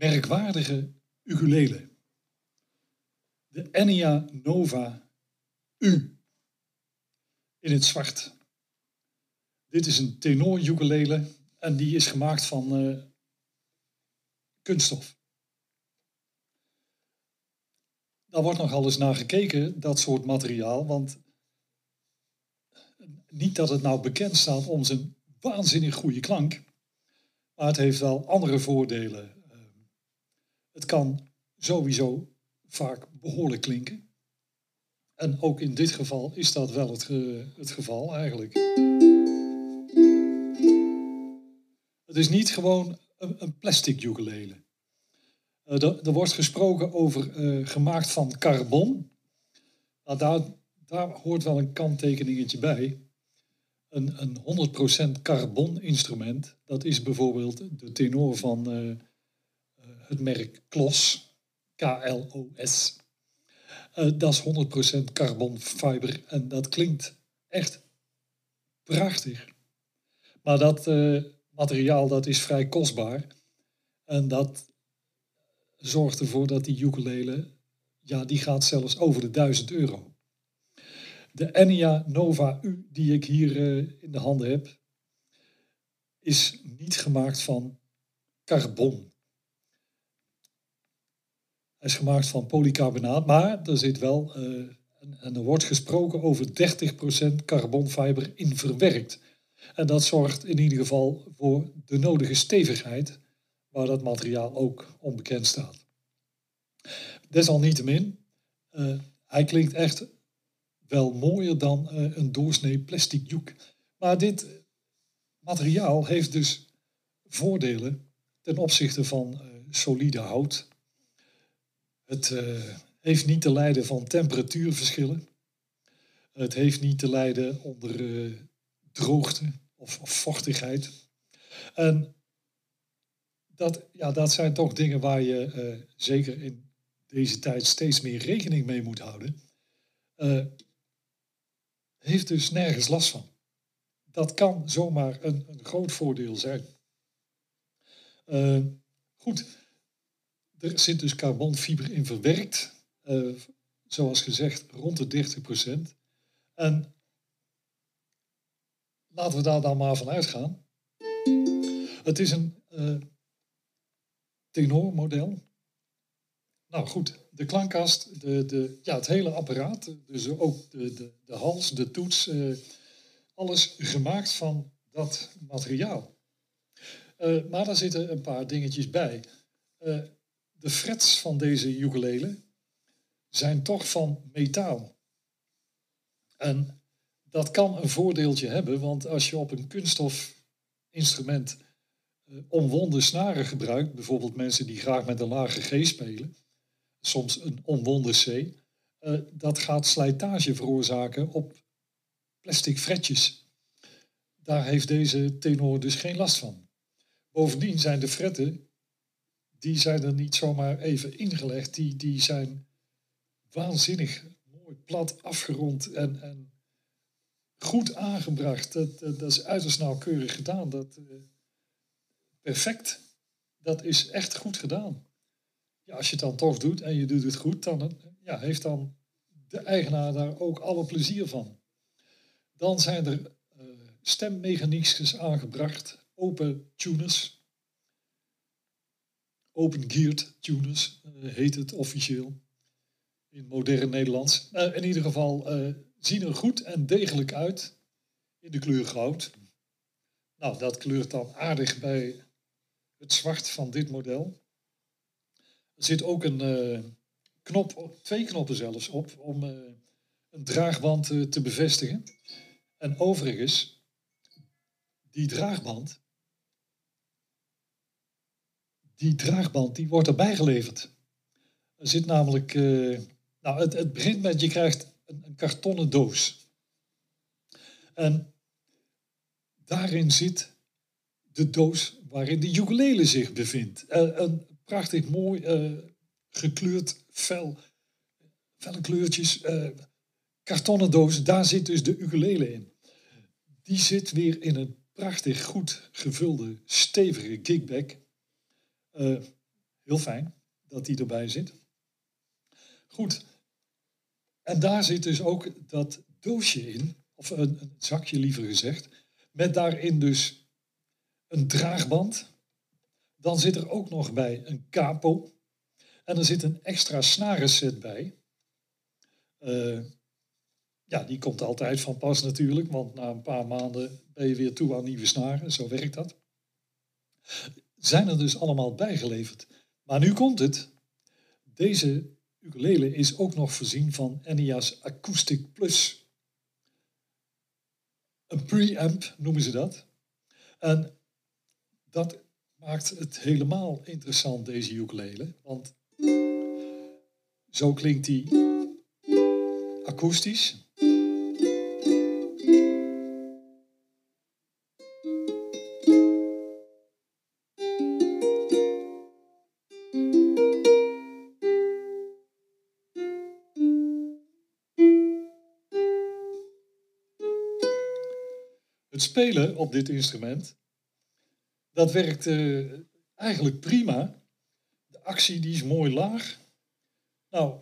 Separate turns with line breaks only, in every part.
merkwaardige ukulele. De Enya Nova U. In het zwart. Dit is een tenor ukulele en die is gemaakt van uh, kunststof. Daar wordt nogal eens naar gekeken, dat soort materiaal, want niet dat het nou bekend staat om zijn waanzinnig goede klank, maar het heeft wel andere voordelen. Het kan sowieso vaak behoorlijk klinken. En ook in dit geval is dat wel het, het geval eigenlijk. Het is niet gewoon een, plastic ukulele. Uh, er, wordt gesproken over uh, gemaakt van carbon. Nou, daar, daar hoort wel een kanttekeningetje bij een, een 100% carbon instrument, dat is bijvoorbeeld de tenor van uh, het merk Klos, K-L-O-S. Uh, dat is 100% carbon fiber en dat klinkt echt prachtig. Maar dat uh, materiaal dat is vrij kostbaar en dat zorgt ervoor dat die ukulele, ja, die gaat zelfs over de 1000 euro. De Enya Nova U die ik hier in de handen heb, is niet gemaakt van carbon. Is gemaakt van polycarbonaat, maar er zit wel, uh, en, er wordt gesproken over 30% carbonfiber in verwerkt. En dat zorgt in ieder geval voor de nodige stevigheid, waar dat materiaal ook onbekend staat. Desalniettemin, uh, hij klinkt echt wel mooier dan uh, een doorsnee plastic joek. Maar dit materiaal heeft dus voordelen ten opzichte van solide hout. Het uh, heeft niet te lijden van temperatuurverschillen. Het heeft niet te lijden onder droogte of, of, vochtigheid. En dat, ja, dat zijn toch dingen waar je zeker in deze tijd steeds meer rekening mee moet houden heeft dus nergens last van. Dat kan zomaar een, een groot voordeel zijn. Goed, er zit dus carbonfiber in verwerkt. Uh, zoals gezegd, rond de 30%. En laten we daar dan maar van uitgaan. Het is een uh, tenormodel. Nou goed, de klankkast, de, de, ja, het hele apparaat, dus ook de, de, de hals, de toets, uh, alles gemaakt van dat materiaal. Maar daar zitten een paar dingetjes bij. De frets van deze ukulele zijn toch van metaal. En dat kan een voordeeltje hebben, want als je op een kunststof instrument omwonden snaren gebruikt, bijvoorbeeld mensen die graag met een lage G spelen, soms een onwonde C, uh, dat gaat slijtage veroorzaken op plastic fretjes. Daar heeft deze tenor dus geen last van. Bovendien zijn de fretten, die zijn er niet zomaar even ingelegd, die, die zijn waanzinnig mooi plat afgerond en, en goed aangebracht. Dat, dat, is uiterst nauwkeurig gedaan. Dat, uh, perfect. Dat is echt goed gedaan ja, als je het dan toch doet en je doet het goed, dan ja, heeft dan de eigenaar daar ook alle plezier van. Dan zijn er uh, aangebracht, open tuners. Open geared tuners uh, heet het officieel in modern Nederlands. Uh, in ieder geval zien er goed en degelijk uit in de kleur goud. Nou, dat kleurt dan aardig bij het zwart van dit model. Er zit ook een knop, twee knoppen zelfs op, om een draagband te bevestigen. En overigens, die draagband, die draagband die wordt erbij geleverd. Er zit namelijk, eh, nou het, het begint met je krijgt een, een kartonnen doos. En daarin zit de doos waarin de ukulele zich bevindt. Uh, een prachtig mooi uh, gekleurd fel, felle kleurtjes, kartonnen doos, daar zit dus de ukulele in. Die zit weer in een prachtig goed gevulde, stevige kickback. Uh, heel fijn dat die erbij zit. Goed. En daar zit dus ook dat doosje in, of een, een zakje liever gezegd, met daarin dus een draagband. Dan zit er ook nog bij een capo. En er zit een extra snarenset bij. Uh, ja, die komt altijd van pas natuurlijk, want na een paar maanden ben je weer toe aan nieuwe snaren. Zo werkt dat. Zijn er dus allemaal bijgeleverd. Maar nu komt het. Deze ukulele is ook nog voorzien van Enia's Acoustic Plus. Een preamp noemen ze dat. En dat maakt het helemaal interessant, deze ukulele. Want zo klinkt die akoestisch. Het spelen op dit instrument, dat werkt uh, eigenlijk prima. De actie die is mooi laag. Nou,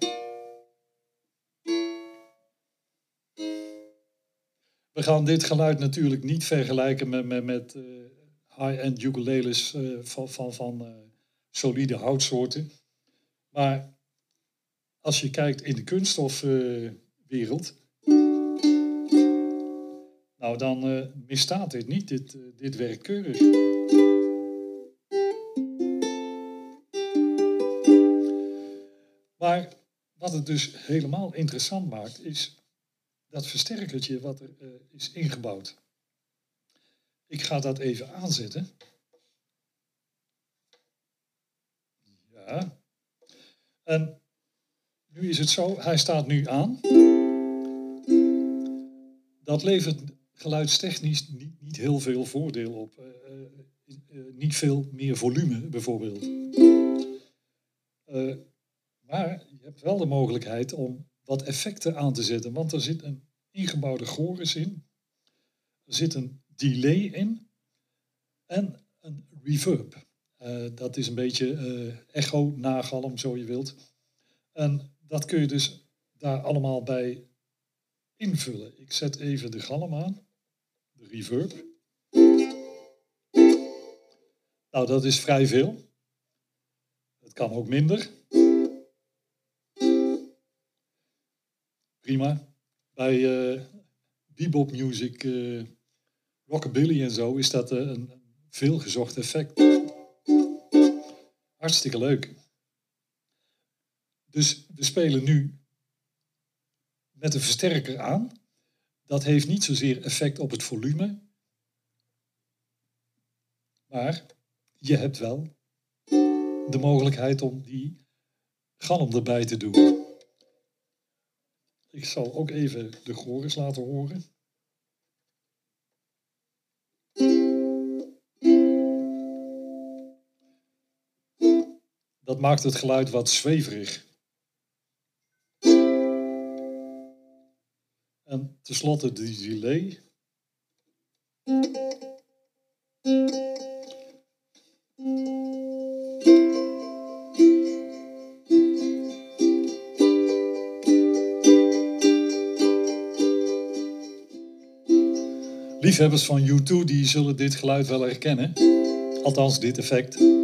we gaan dit geluid natuurlijk niet vergelijken met, met, met uh, high-end ukuleles uh, van, van, van solide houtsoorten. Maar als je kijkt in de kunststofwereld, nou, dan uh, misstaat dit niet. Dit, uh, dit werkt keurig. Maar wat het dus helemaal interessant maakt, is dat versterkertje wat er uh, is ingebouwd. Ik ga dat even aanzetten. Ja. En nu is het zo, hij staat nu aan. Dat levert geluidstechnisch niet, niet heel veel voordeel op. Uh, niet veel meer volume bijvoorbeeld. Maar je hebt wel de mogelijkheid om wat effecten aan te zetten, want er zit een ingebouwde chorus in, er zit een delay in en een reverb. Dat is een beetje echo, nagalm, zo je wilt. En dat kun je dus daar allemaal bij invullen. Ik zet even de galm aan de reverb. Nou, dat is vrij veel. Het kan ook minder. Prima. Bij uh, bebop music, uh, rockabilly en zo is dat uh, een veelgezocht effect. Hartstikke leuk. Dus we spelen nu met een versterker aan dat heeft niet zozeer effect op het volume, maar je hebt wel de mogelijkheid om die galm erbij te doen. Ik zal ook even de chorus laten horen. Dat maakt het geluid wat zweverig. En tenslotte de delay. Liefhebbers van U2 die zullen dit geluid wel herkennen. Althans, dit effect.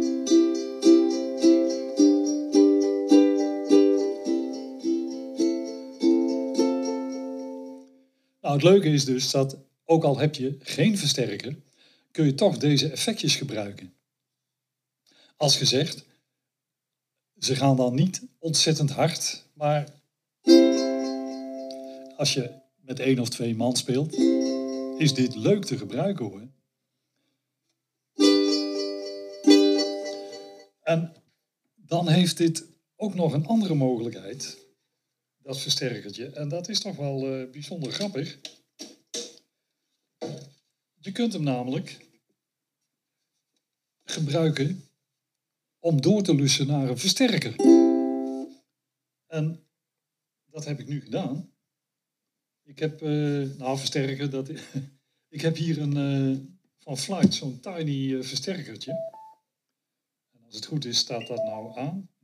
Het leuke is dus dat ook al heb je geen versterker, kun je toch deze effectjes gebruiken. Als gezegd, ze gaan dan niet ontzettend hard, maar als je met één of twee man speelt, is dit leuk te gebruiken hoor. En dan heeft dit ook nog een andere mogelijkheid, dat versterkertje. En dat is toch wel uh, bijzonder grappig. Je kunt hem namelijk gebruiken om door te lussen naar een versterker. En dat heb ik nu gedaan. Ik heb, uh, nou versterker, dat, ik heb hier een, uh, van Flight zo'n tiny versterkertje. En als het goed is, staat dat nou aan.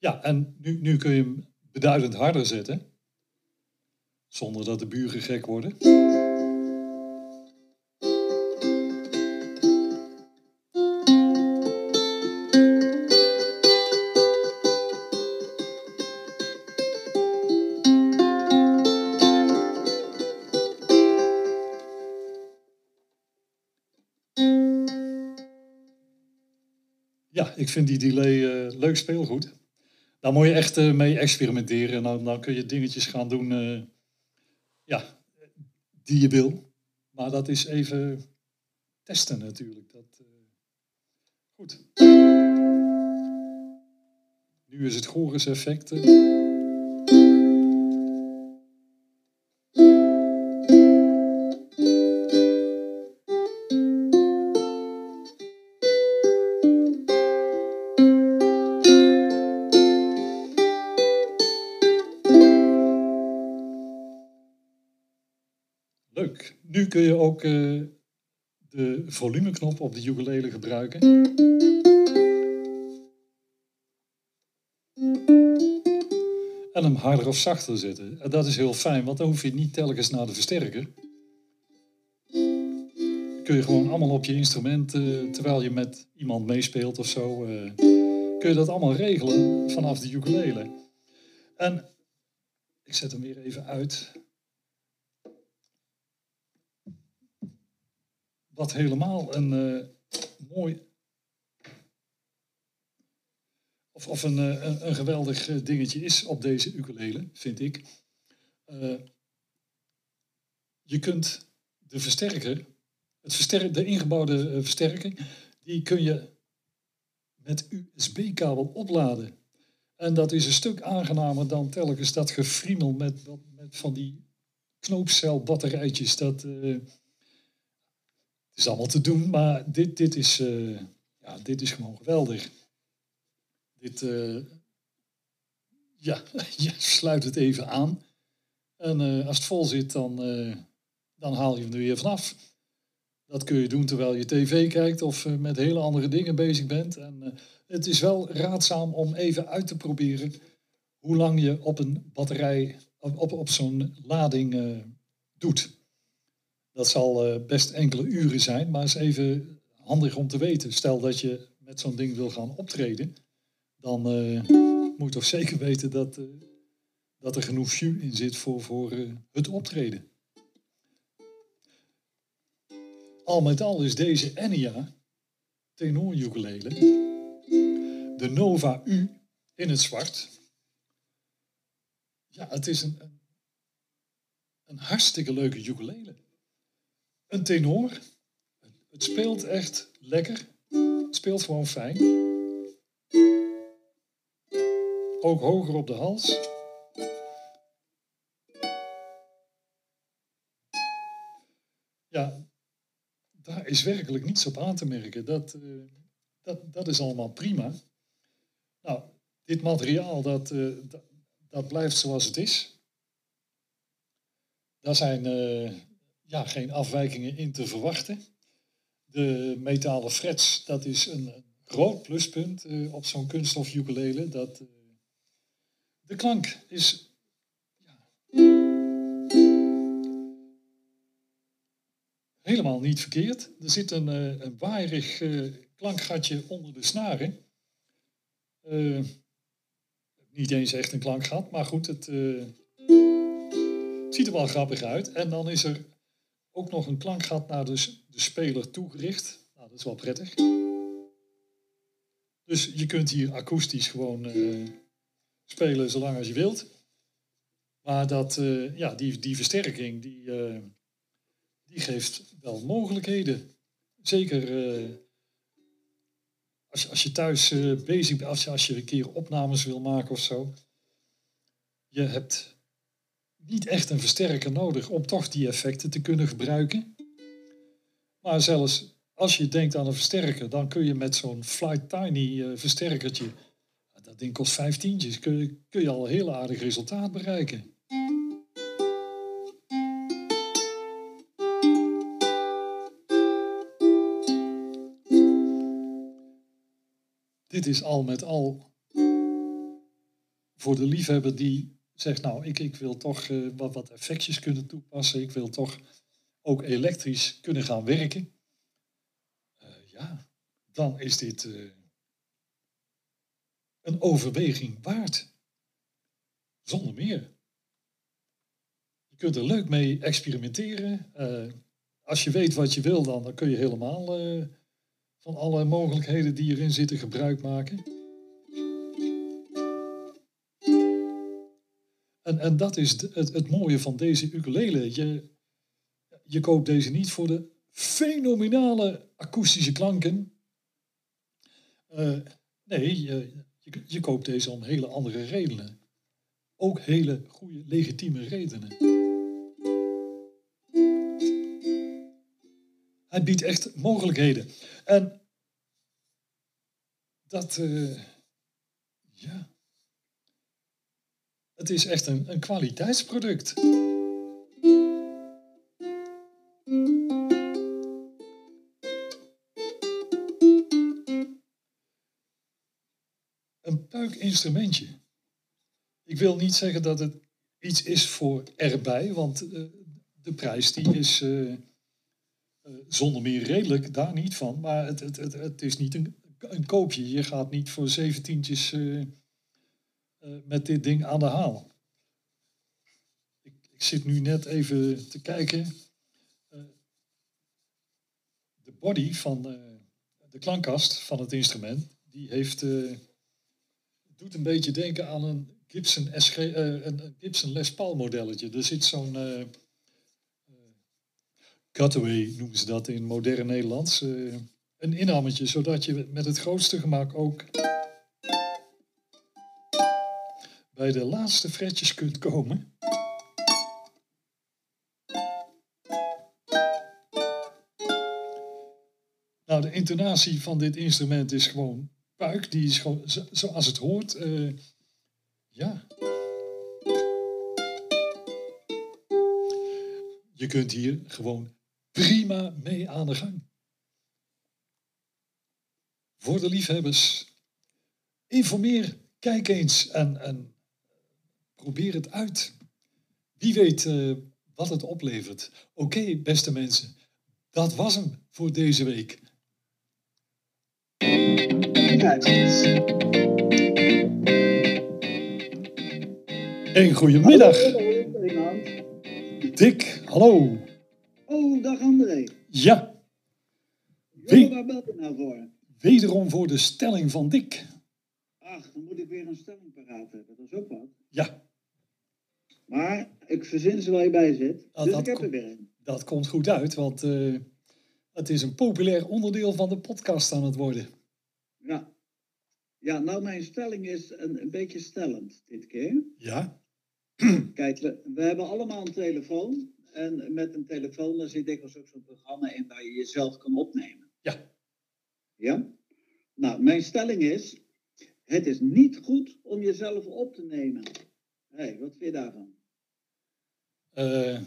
Ja, en nu, nu kun je hem beduidend harder zetten. Zonder dat de buren gek worden. Ja, ik vind die delay uh, leuk speelgoed. Daar moet je echt uh, mee experimenteren. En dan, dan kun je dingetjes gaan doen uh, ja, die je wil. Maar dat is even testen natuurlijk. Dat, goed. Nu is het chorus effect. Kun je ook uh, de volumeknop op de ukulele gebruiken. En hem harder of zachter zetten. En dat is heel fijn, want dan hoef je niet telkens naar de versterker. Kun je gewoon allemaal op je instrument, uh, terwijl je met iemand meespeelt of zo, uh, kun je dat allemaal regelen vanaf de ukulele. En ik zet hem weer even uit. Wat helemaal een uh, mooi. Of, of een, een, een, geweldig dingetje is op deze ukulele, vind ik. Je kunt de versterker, het versterker de ingebouwde versterking, die kun je met USB-kabel opladen. En dat is een stuk aangenamer dan telkens dat gefriemel met, met van die knoopcelbatterijtjes. Dat, is allemaal te doen, maar dit, dit, is, uh, ja, dit is gewoon geweldig. Dit, uh, ja, je sluit het even aan. En uh, als het vol zit, dan, dan haal je hem er weer vanaf. Dat kun je doen terwijl je tv kijkt of met hele andere dingen bezig bent. En het is wel raadzaam om even uit te proberen hoe lang je op een batterij, op, op, op zo'n lading doet. Dat zal uh, best enkele uren zijn, maar is even handig om te weten. Stel dat je met zo'n ding wil gaan optreden, dan uh, moet je toch zeker weten dat, uh, dat er genoeg jus in zit voor, voor het optreden. Al met al is deze Enya tenor de Nova U in het zwart. Ja, het is een, een, een hartstikke leuke ukulele. Een tenor. Het speelt echt lekker. Het speelt gewoon fijn. Ook hoger op de hals. Ja, daar is werkelijk niets op aan te merken. Dat, uh, dat, dat is allemaal prima. Nou, dit materiaal, dat, uh, dat, blijft zoals het is. Daar zijn... Uh, ja, geen afwijkingen in te verwachten. De metalen frets, dat is een groot pluspunt uh, op zo'n kunststof ukulele. Dat, uh, de klank is ja, helemaal niet verkeerd. Er zit een, uh, een waaierig klankgatje onder de snaren. niet eens echt een klankgat, maar goed, het ziet er wel grappig uit. En dan is er ook nog een klankgat naar de, de speler toegericht. Nou, dat is wel prettig. Dus je kunt hier akoestisch gewoon uh, spelen zolang als je wilt. Maar dat, uh, ja, die, die versterking, die, uh, die geeft wel mogelijkheden. Zeker eh, als, als je thuis bezig bent, als je, als je een keer opnames wil maken of zo. Je hebt niet echt een versterker nodig om toch die effecten te kunnen gebruiken. Maar zelfs als je denkt aan een versterker, dan kun je met zo'n Flight Tiny uh, versterkertje, dat ding kost vijftientjes, kun kun je al een heel aardig resultaat bereiken. dit is al met al voor de liefhebber die zegt, nou, ik, ik wil toch uh, wat, wat effectjes kunnen toepassen. Ik wil toch ook elektrisch kunnen gaan werken. Uh, ja, dan is dit uh, een overweging waard. Zonder meer. Je kunt er leuk mee experimenteren. als je weet wat je wil, dan, dan kun je helemaal van alle mogelijkheden die erin zitten gebruik maken. En, dat is het, het mooie van deze ukulele. Je, je koopt deze niet voor de fenomenale akoestische klanken. Uh, nee, je, je, koopt deze om hele andere redenen. Ook hele goede, legitieme redenen. Hij biedt echt mogelijkheden. En dat, uh, ja, het is echt een, een kwaliteitsproduct. Een puikinstrumentje. Ik wil niet zeggen dat het iets is voor erbij, want uh, de prijs die is uh, uh, zonder meer redelijk, daar niet van. Maar het, het, het, het is niet een, een koopje. Je gaat niet voor zeventientjes met dit ding aan de haal. Ik, ik zit nu net even te kijken. de body van de klankkast van het instrument, die heeft, doet een beetje denken aan een Gibson, SG, een Gibson Les Paul modelletje. Er zit zo'n cutaway noemen ze dat in modern Nederlands. Een inhammetje, zodat je met het grootste gemak ook bij de laatste fretjes kunt komen. Nou, de intonatie van dit instrument is gewoon puik. Die is gewoon zoals het hoort. Uh, ja. Je kunt hier gewoon prima mee aan de gang. Voor de liefhebbers, informeer, kijk eens en, en probeer het uit. Wie weet uh, wat het oplevert. Oké, beste mensen, dat was hem voor deze week. Een goedemiddag. Dick, hallo.
Oh, dag André.
Ja.
We, waar bel je nou voor?
Wederom voor de stelling van Dick.
Ach, dan moet ik weer een stelling paraat hebben. Dat is ook wat.
Ja.
Maar ik verzin ze waar je bij zit. Ah, dus ik heb er weer een.
Dat komt goed uit, want uh, het is een populair onderdeel van de podcast aan het worden.
Ja. Ja, nou mijn stelling is een, een beetje stellend dit keer.
Ja.
Kijk, we, we hebben allemaal een telefoon. En met een telefoon daar zit dikwijls ook zo'n programma in waar je jezelf kan opnemen.
Ja.
Ja? Nou, mijn stelling is, het is niet goed om jezelf op te nemen. Hé, hey, wat vind je daarvan?
Uh,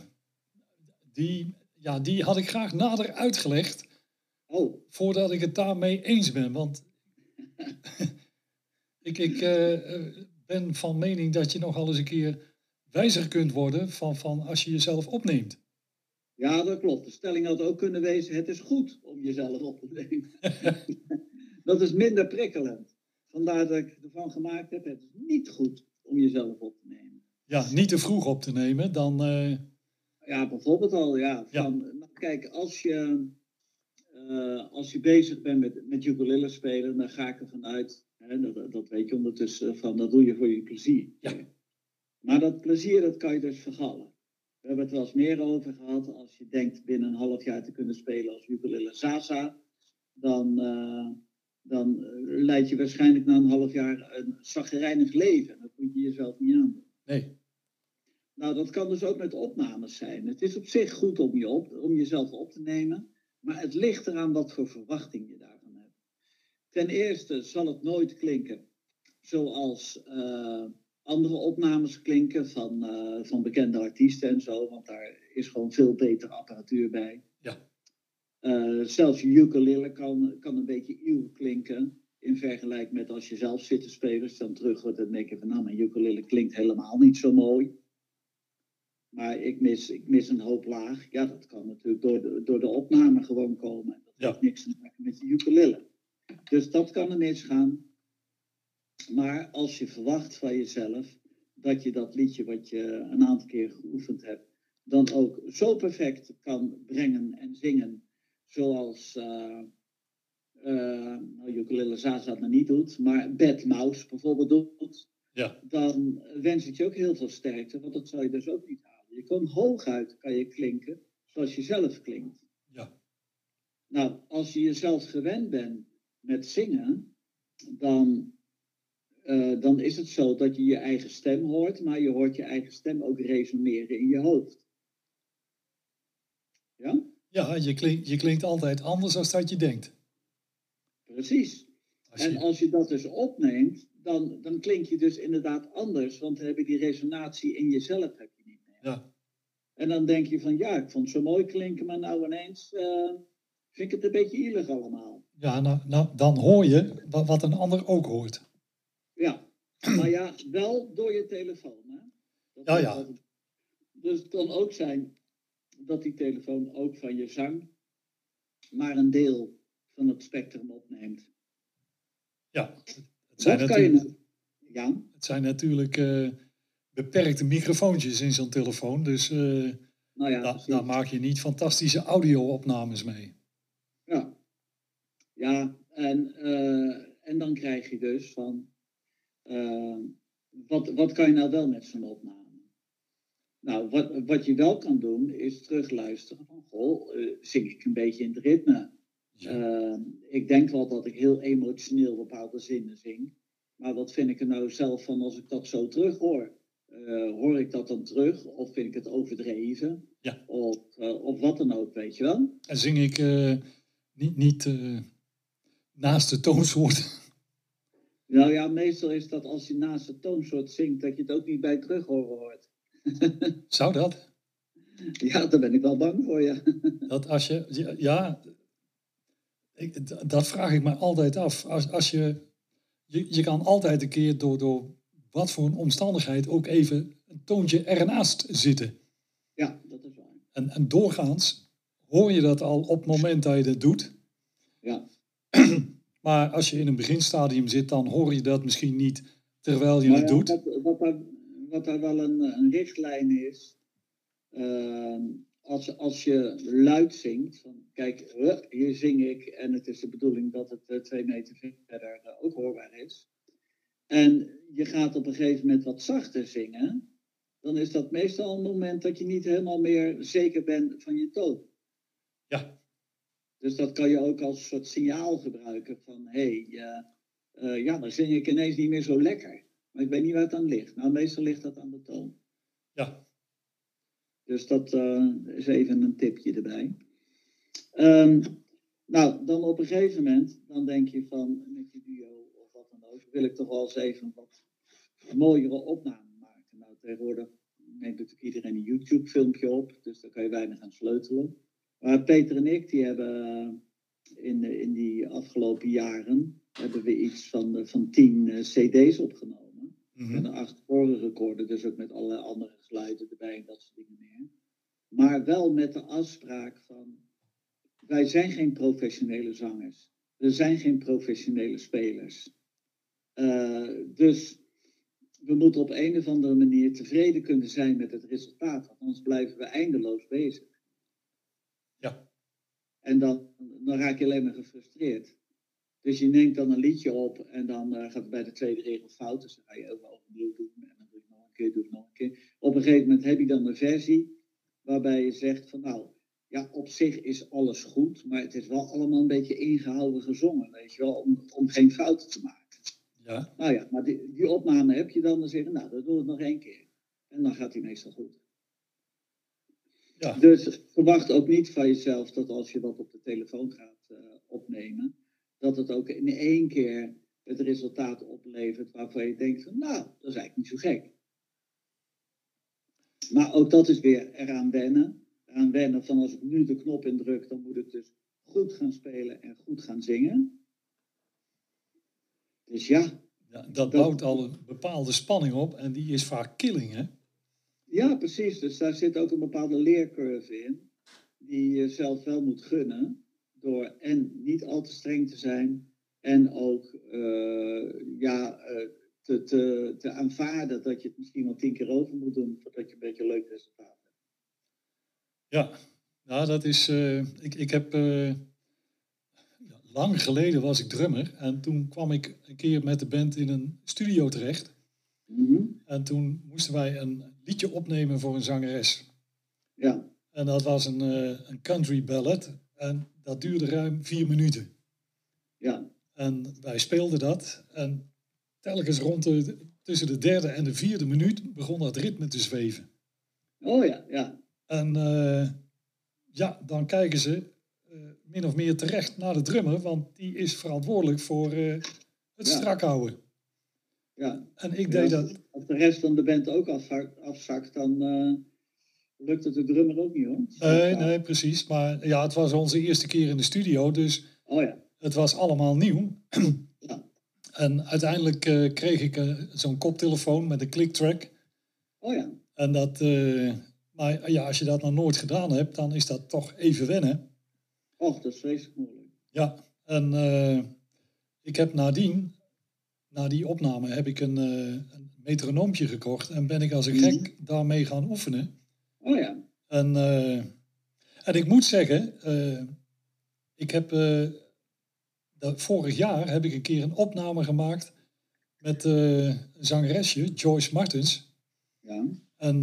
die, ja, die had ik graag nader uitgelegd.
Oh.
Voordat ik het daarmee eens ben. Want ik, ik uh, ben van mening dat je nogal eens een keer wijzer kunt worden van, van als je jezelf opneemt.
Ja, dat klopt. De stelling had ook kunnen wezen, het is goed om jezelf op te nemen. dat is minder prikkelend. Vandaar dat ik ervan gemaakt heb, het is niet goed om jezelf op te nemen.
Ja, niet te vroeg op te nemen, dan... Uh...
Ja, bijvoorbeeld al, ja. Van, Nou, kijk, als je, uh, als je bezig bent met, met ukulele spelen, dan ga ik ervan uit, hè, dat, dat weet je ondertussen, van dat doe je voor je plezier.
Ja.
Maar dat plezier, dat kan je dus vergallen. We hebben het wel eens meer over gehad. Als je denkt binnen een half jaar te kunnen spelen als ukulele Zaza, dan, uh, dan leid je waarschijnlijk na een half jaar een zaggerijnig leven. Dat moet je jezelf niet aan.
Nee.
Nou, dat kan dus ook met opnames zijn. Het is op zich goed om, je op, om jezelf op te nemen, maar het ligt eraan wat voor verwachting je daarvan hebt. Ten eerste zal het nooit klinken zoals uh, andere opnames klinken van, uh, van bekende artiesten en zo, want daar is gewoon veel betere apparatuur bij.
Ja.
Uh, zelfs je ukulele kan, kan een beetje eeuw klinken in vergelijking met als je zelf zit te spelen, dan terug wordt en denk je van nou, mijn ukulele klinkt helemaal niet zo mooi. Maar ik mis, ik mis een hoop laag. Ja, dat kan natuurlijk door de, door de opname gewoon komen. Dat
ja.
heeft niks te maken met je ukulele. Dus dat kan er misgaan. Maar als je verwacht van jezelf dat je dat liedje wat je een aantal keer geoefend hebt, dan ook zo perfect kan brengen en zingen, zoals uh, uh, nou, ukulele Zaza dat niet doet, maar Bad Mouse bijvoorbeeld doet,
ja.
dan wens ik je ook heel veel sterkte, want dat zou je dus ook niet halen. Je kan hooguit kan je klinken zoals je zelf klinkt.
Ja.
Nou, als je jezelf gewend bent met zingen, dan uh, dan is het zo dat je je eigen stem hoort, maar je hoort je eigen stem ook resoneren in je hoofd. Ja?
Ja, je klinkt, je klinkt altijd anders dan dat je denkt.
Precies.
Als je...
En als je dat dus opneemt, dan, dan klink je dus inderdaad anders, want dan heb je die resonatie in jezelf heb je niet meer.
Ja.
En dan denk je van, ja, ik vond het zo mooi klinken, maar nou ineens uh, vind ik het een beetje ielig allemaal.
Ja, nou, nou dan hoor je wat een ander ook hoort.
Ja, maar ja, wel door je telefoon. Hè? Dat
ja, ja.
Dus het kan ook zijn dat die telefoon ook van je zang maar een deel van het spectrum opneemt.
Ja, het zijn, natuurlijk,
kan je, ja?
het zijn natuurlijk uh, beperkte microfoontjes in zo'n telefoon. Dus uh,
nou ja,
da, daar maak je niet fantastische audio-opnames mee.
Ja, ja en, uh, en dan krijg je dus van wat, wat kan je nou wel met zo'n opname? Nou, wat, wat je wel kan doen, is terugluisteren van, goh, zing ik een beetje in het ritme?
Ja.
Uh, ik denk wel dat ik heel emotioneel bepaalde zinnen zing. Maar wat vind ik er nou zelf van als ik dat zo terug hoor? hoor ik dat dan terug? Of vind ik het overdreven?
Ja.
Of, of wat dan ook, weet je wel?
En zing ik niet, niet naast de toonsoort
nou ja, meestal is dat als je naast het toonsoort zingt, dat je het ook niet bij terug hoort.
Zou dat?
Ja, daar ben ik wel bang voor, ja.
Dat als je, ja, ik, dat vraag ik me altijd af. Als, als je, je, je kan altijd een keer door, door wat voor een omstandigheid ook even een toontje ernaast zitten.
Ja, dat is waar.
En, en doorgaans hoor je dat al op het moment dat je dat doet.
Ja.
Maar als je in een beginstadium zit, dan hoor je dat misschien niet terwijl je het doet.
Wat, wat, daar wel een, een richtlijn is, uh, als, als je luid zingt, van kijk, hier zing ik en het is de bedoeling dat het uh, twee meter verder uh, ook hoorbaar is. En je gaat op een gegeven moment wat zachter zingen, dan is dat meestal een moment dat je niet helemaal meer zeker bent van je toon.
Ja.
Dus dat kan je ook als soort signaal gebruiken van hé, hey, uh, ja, dan zing ik ineens niet meer zo lekker. Maar ik weet niet waar het aan ligt. Nou, meestal ligt dat aan de toon.
Ja.
Dus dat uh, is even een tipje erbij. Um, nou, dan op een gegeven moment, dan denk je van met je duo of wat dan ook, wil ik toch wel eens even wat mooiere opname maken. Nou, tegenwoordig neemt natuurlijk iedereen een YouTube-filmpje op, dus daar kan je weinig aan sleutelen. Maar Peter en ik, die hebben in, in die afgelopen jaren, hebben we iets van, van tien cd's opgenomen.
Mhm.
En acht recorden, dus ook met allerlei andere geluiden erbij en dat soort dingen meer. Maar wel met de afspraak van, wij zijn geen professionele zangers. We zijn geen professionele spelers. Uh, dus we moeten op een of andere manier tevreden kunnen zijn met het resultaat. Want anders blijven we eindeloos bezig.
Ja.
En dan, dan raak je alleen maar gefrustreerd. Dus je neemt dan een liedje op en dan uh, gaat het bij de tweede regel fout. Dus dan ga je even opnieuw doen en dan doe je nog een keer, doe je nog een keer. Op een gegeven moment heb je dan een versie waarbij je zegt van nou, ja, op zich is alles goed, maar het is wel allemaal een beetje ingehouden gezongen, weet je wel, om, om geen fouten te maken.
Ja.
Nou ja, maar die, die opname heb je dan, dan zeggen, nou, dat doen we nog één keer. En dan gaat hij meestal goed.
Ja.
Dus verwacht ook niet van jezelf dat als je dat op de telefoon gaat uh, opnemen, dat het ook in één keer het resultaat oplevert waarvan je denkt van, nou, dat is eigenlijk niet zo gek. Maar ook dat is weer eraan wennen. Eraan wennen van als ik nu de knop indruk, dan moet ik dus goed gaan spelen en goed gaan zingen. Dus ja.
ja dat, bouwt al een bepaalde spanning op en die is vaak killing, hè?
Ja, precies. Dus daar zit ook een bepaalde leercurve in, die je zelf wel moet gunnen, door en niet al te streng te zijn en ook uh, ja, uh, te, te, te aanvaarden dat je het misschien wel tien keer over moet doen voordat je een beetje een leuk resultaat hebt.
Ja, nou dat is. Uh, ik, ik heb. lang geleden was ik drummer en toen kwam ik een keer met de band in een studio terecht.
Mm -hmm.
En toen moesten wij een liedje opnemen voor een zangeres.
Ja.
En dat was een, een country ballad en dat duurde ruim vier minuten.
Ja.
En wij speelden dat. En telkens rond de, tussen de derde en de vierde minuut begon dat ritme te zweven.
Oh ja, ja.
En uh, ja, dan kijken ze uh, min of meer terecht naar de drummer, want die is verantwoordelijk voor uh, het
Ja.
strak houden.
ja.
En ik
Ja,
deed
als,
dat.
als de rest van de band ook afzakt, afzakt dan eh, lukt het de drummer ook niet hoor.
Nee, nee, precies. Maar ja, het was onze eerste keer in de studio, dus
Oh ja.
het was allemaal nieuw.
Ja.
En uiteindelijk eh, kreeg ik eh, zo'n koptelefoon met een clicktrack.
Oh ja.
En dat, eh, maar ja, als je dat nog nooit gedaan hebt, dan is dat toch even wennen.
Och, dat is vreselijk moeilijk.
Ja, en ik heb nadien, na die opname, heb ik een, een metronoompje gekocht en ben ik als een gek daarmee gaan oefenen.
Oh ja.
En, eh, en ik moet zeggen, eh, ik heb dat, vorig jaar heb ik een keer een opname gemaakt met een zangeresje, Joyce Martens.
Ja.
En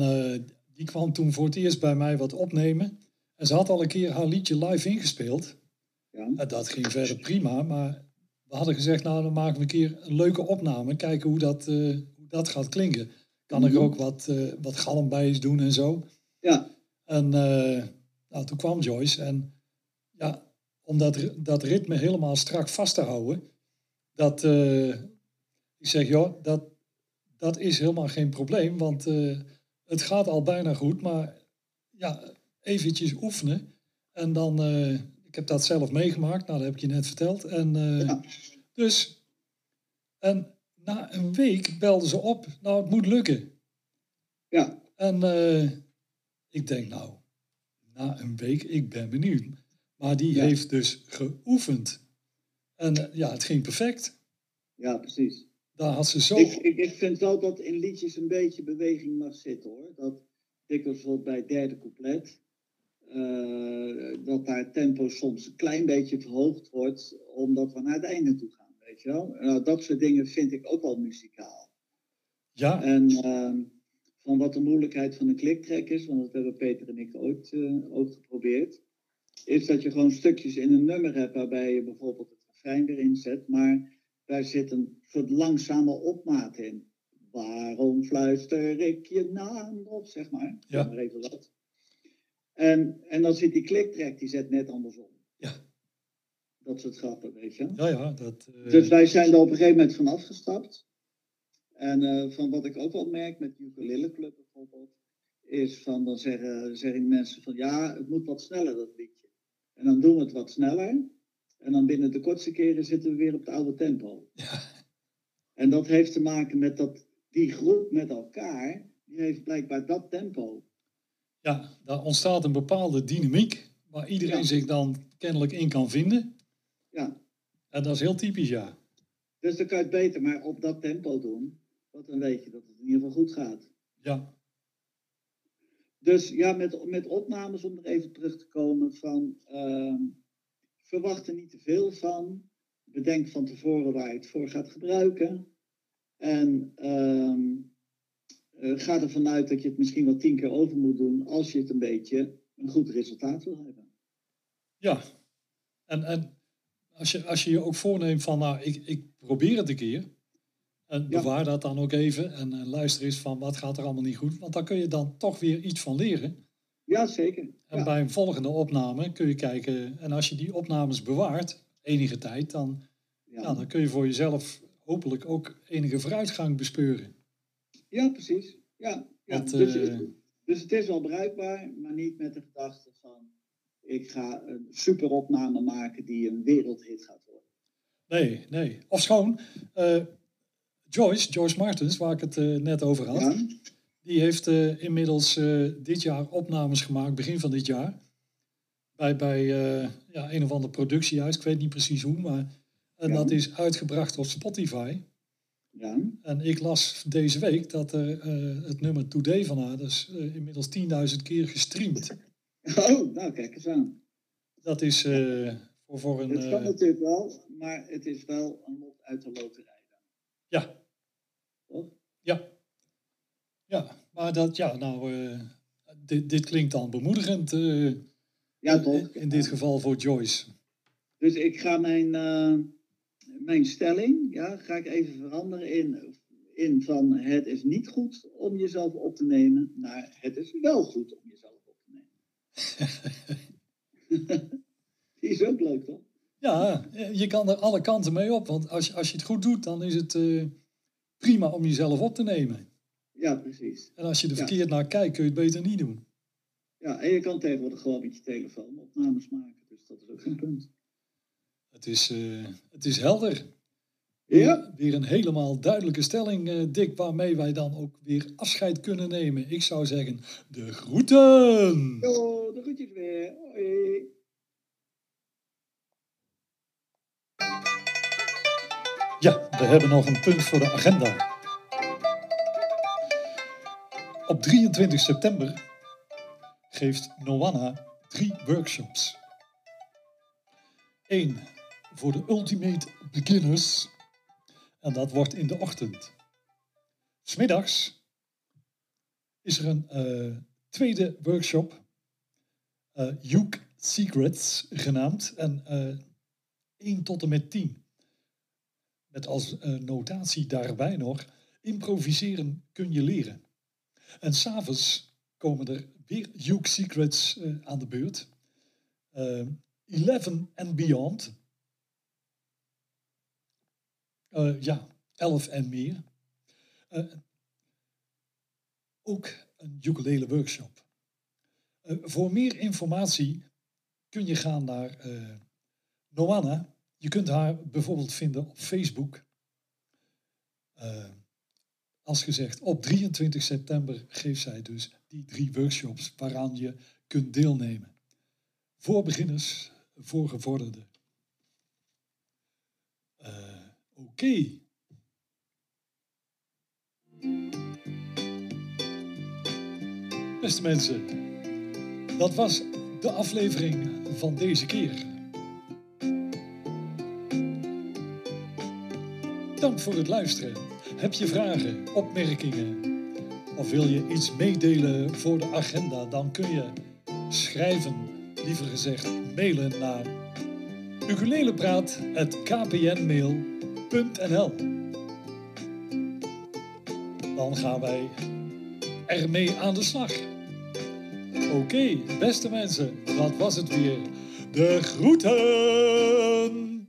die kwam toen voor het eerst bij mij wat opnemen. En ze had al een keer haar liedje live ingespeeld.
Ja.
En dat ging verder prima, maar we hadden gezegd, nou dan maken we een keer een leuke opname. Kijken hoe dat, hoe dat gaat klinken. Kan ik er ook wat, wat galm bij doen en zo.
Ja.
En eh, nou, toen kwam Joyce en ja, om dat, dat ritme helemaal strak vast te houden, dat, eh, ik zeg, joh, dat, dat is helemaal geen probleem, want eh, het gaat al bijna goed, maar ja, eventjes oefenen. En dan, ik heb dat zelf meegemaakt, nou, dat heb ik je net verteld. En
Ja.
dus, en na een week belden ze op, nou, het moet lukken.
Ja.
En ik denk, nou, na een week, ik ben benieuwd. Maar die
Ja.
heeft dus geoefend. En eh, ja, het ging perfect.
Ja, precies.
Daar had ze zo...
Ik, ik, ik vind wel dat in liedjes een beetje beweging mag zitten hoor. Dat dikwijls bij het derde couplet, eh, dat daar tempo soms een klein beetje verhoogd wordt, omdat we naar het einde toe gaan, weet je wel. Nou, dat soort dingen vind ik ook wel muzikaal.
Ja,
En ehm, van wat de moeilijkheid van een kliktrack is, want dat hebben Peter en ik ooit eh, ook geprobeerd, is dat je gewoon stukjes in een nummer hebt waarbij je bijvoorbeeld het refrein erin zet, maar daar zit een soort langzame opmaat in. Waarom fluister ik je naam nog, zeg maar.
Ja.
Maar even wat. En, en dan zit die kliktrack, die zet net andersom.
Ja.
Dat soort grappen, weet je.
ja, ja. Dat, eh,
Dus wij zijn er op een gegeven moment van afgestapt. En eh, van wat ik ook wel merk met de ukulele club bijvoorbeeld, is van dan zeggen, zeggen mensen van ja, het moet wat sneller dat liedje. En dan doen we het wat sneller. En dan binnen de kortste keren zitten we weer op het oude tempo.
Ja.
En dat heeft te maken met dat die groep met elkaar, die heeft blijkbaar dat tempo.
ja, daar ontstaat een bepaalde dynamiek waar iedereen
Ja.
zich dan kennelijk in kan vinden.
Ja,
En dat is heel typisch, ja.
dus dan kan je het beter maar op dat tempo doen. Want dan weet je dat het in ieder geval goed gaat.
Ja,
Dus ja, met, met opnames om er even terug te komen van ehm, verwacht er niet te veel van. Bedenk van tevoren waar je het voor gaat gebruiken. En ehm, uh, ga ervan uit dat je het misschien wel tien keer over moet doen als je het een beetje een goed resultaat wil hebben.
Ja, en, en als, je, als je je ook voorneemt van, nou, ik, ik probeer het een keer. En bewaar dat dan ook even en, en, luister eens van wat gaat er allemaal niet goed. Want dan kun je dan toch weer iets van leren.
Ja, zeker.
En bij een volgende opname kun je kijken. En als je die opnames bewaart, enige tijd, dan, ja. dan kun je voor jezelf hopelijk ook enige vooruitgang bespeuren.
Ja, precies. Ja, ja. dus, uh, dus het is wel bruikbaar, maar niet met de gedachte van ik ga een super opname maken die een wereldhit gaat worden.
Nee, nee. Of schoon, uh, Joyce, Joyce Martens, waar ik het uh, net over had, ja. die heeft uh, inmiddels dit jaar opnames gemaakt, begin van dit jaar. Bij, bij ja, een of ander productiehuis, ik weet niet precies hoe, maar en ja. dat is uitgebracht op Spotify.
Ja.
En ik las deze week dat er het nummer Today van haar, dus inmiddels 10.000 keer gestreamd.
Oh, nou kijk eens aan.
Dat is uh, voor, voor een...
Het kan natuurlijk wel, maar het is wel een lot uit de loterij. Dan.
Ja.
Toch?
Ja. Ja, maar dat, ja, nou, uh, dit, dit klinkt dan bemoedigend.
ja, toch?
In, in dit geval voor Joyce.
Dus ik ga mijn, mijn stelling, ja, ga ik even veranderen in, in van het is niet goed om jezelf op te nemen, naar het is wel goed om jezelf Die is ook leuk, toch?
Ja, je kan er alle kanten mee op. Want als je, als je het goed doet, dan is het uh, prima om jezelf op te nemen.
Ja, precies.
En als je er verkeerd naar kijkt, kun je het beter niet doen.
Ja, en je kan tegenwoordig gewoon met je telefoon opnames maken. Dus dat is ook geen punt.
Het is, uh, het is helder.
Ja.
Weer een helemaal duidelijke stelling, uh, Dick, waarmee wij dan ook weer afscheid kunnen nemen. Ik zou zeggen, de groeten!
Yo, de groetjes weer. Hoi.
Ja, we hebben nog een punt voor de agenda. Op 23 september geeft Noanna drie workshops. Eén voor de Ultimate Beginners en dat wordt in de ochtend. Smiddags is er een uh, tweede workshop, uh, Secrets genaamd, en uh, 1 tot en met 10. Met als notatie daarbij nog, improviseren kun je leren. En s'avonds komen er weer Juke Secrets aan de beurt. 11 and Beyond, uh, ja, elf en meer. Uh, ook een ukulele workshop. Uh, voor meer informatie kun je gaan naar Noanna. Je kunt haar bijvoorbeeld vinden op Facebook. als gezegd, op 23 september geeft zij dus die drie workshops waaraan je kunt deelnemen. Voor beginners, voor gevorderden. Oké. Okay. Beste mensen, dat was de aflevering van deze keer. Dank voor het luisteren. Heb je vragen, opmerkingen of wil je iets meedelen voor de agenda, dan kun je schrijven, liever gezegd mailen naar ukulelepraat.kpnmail.com .nl. Dan gaan wij ermee aan de slag. Oké, beste mensen, dat was het weer. De groeten!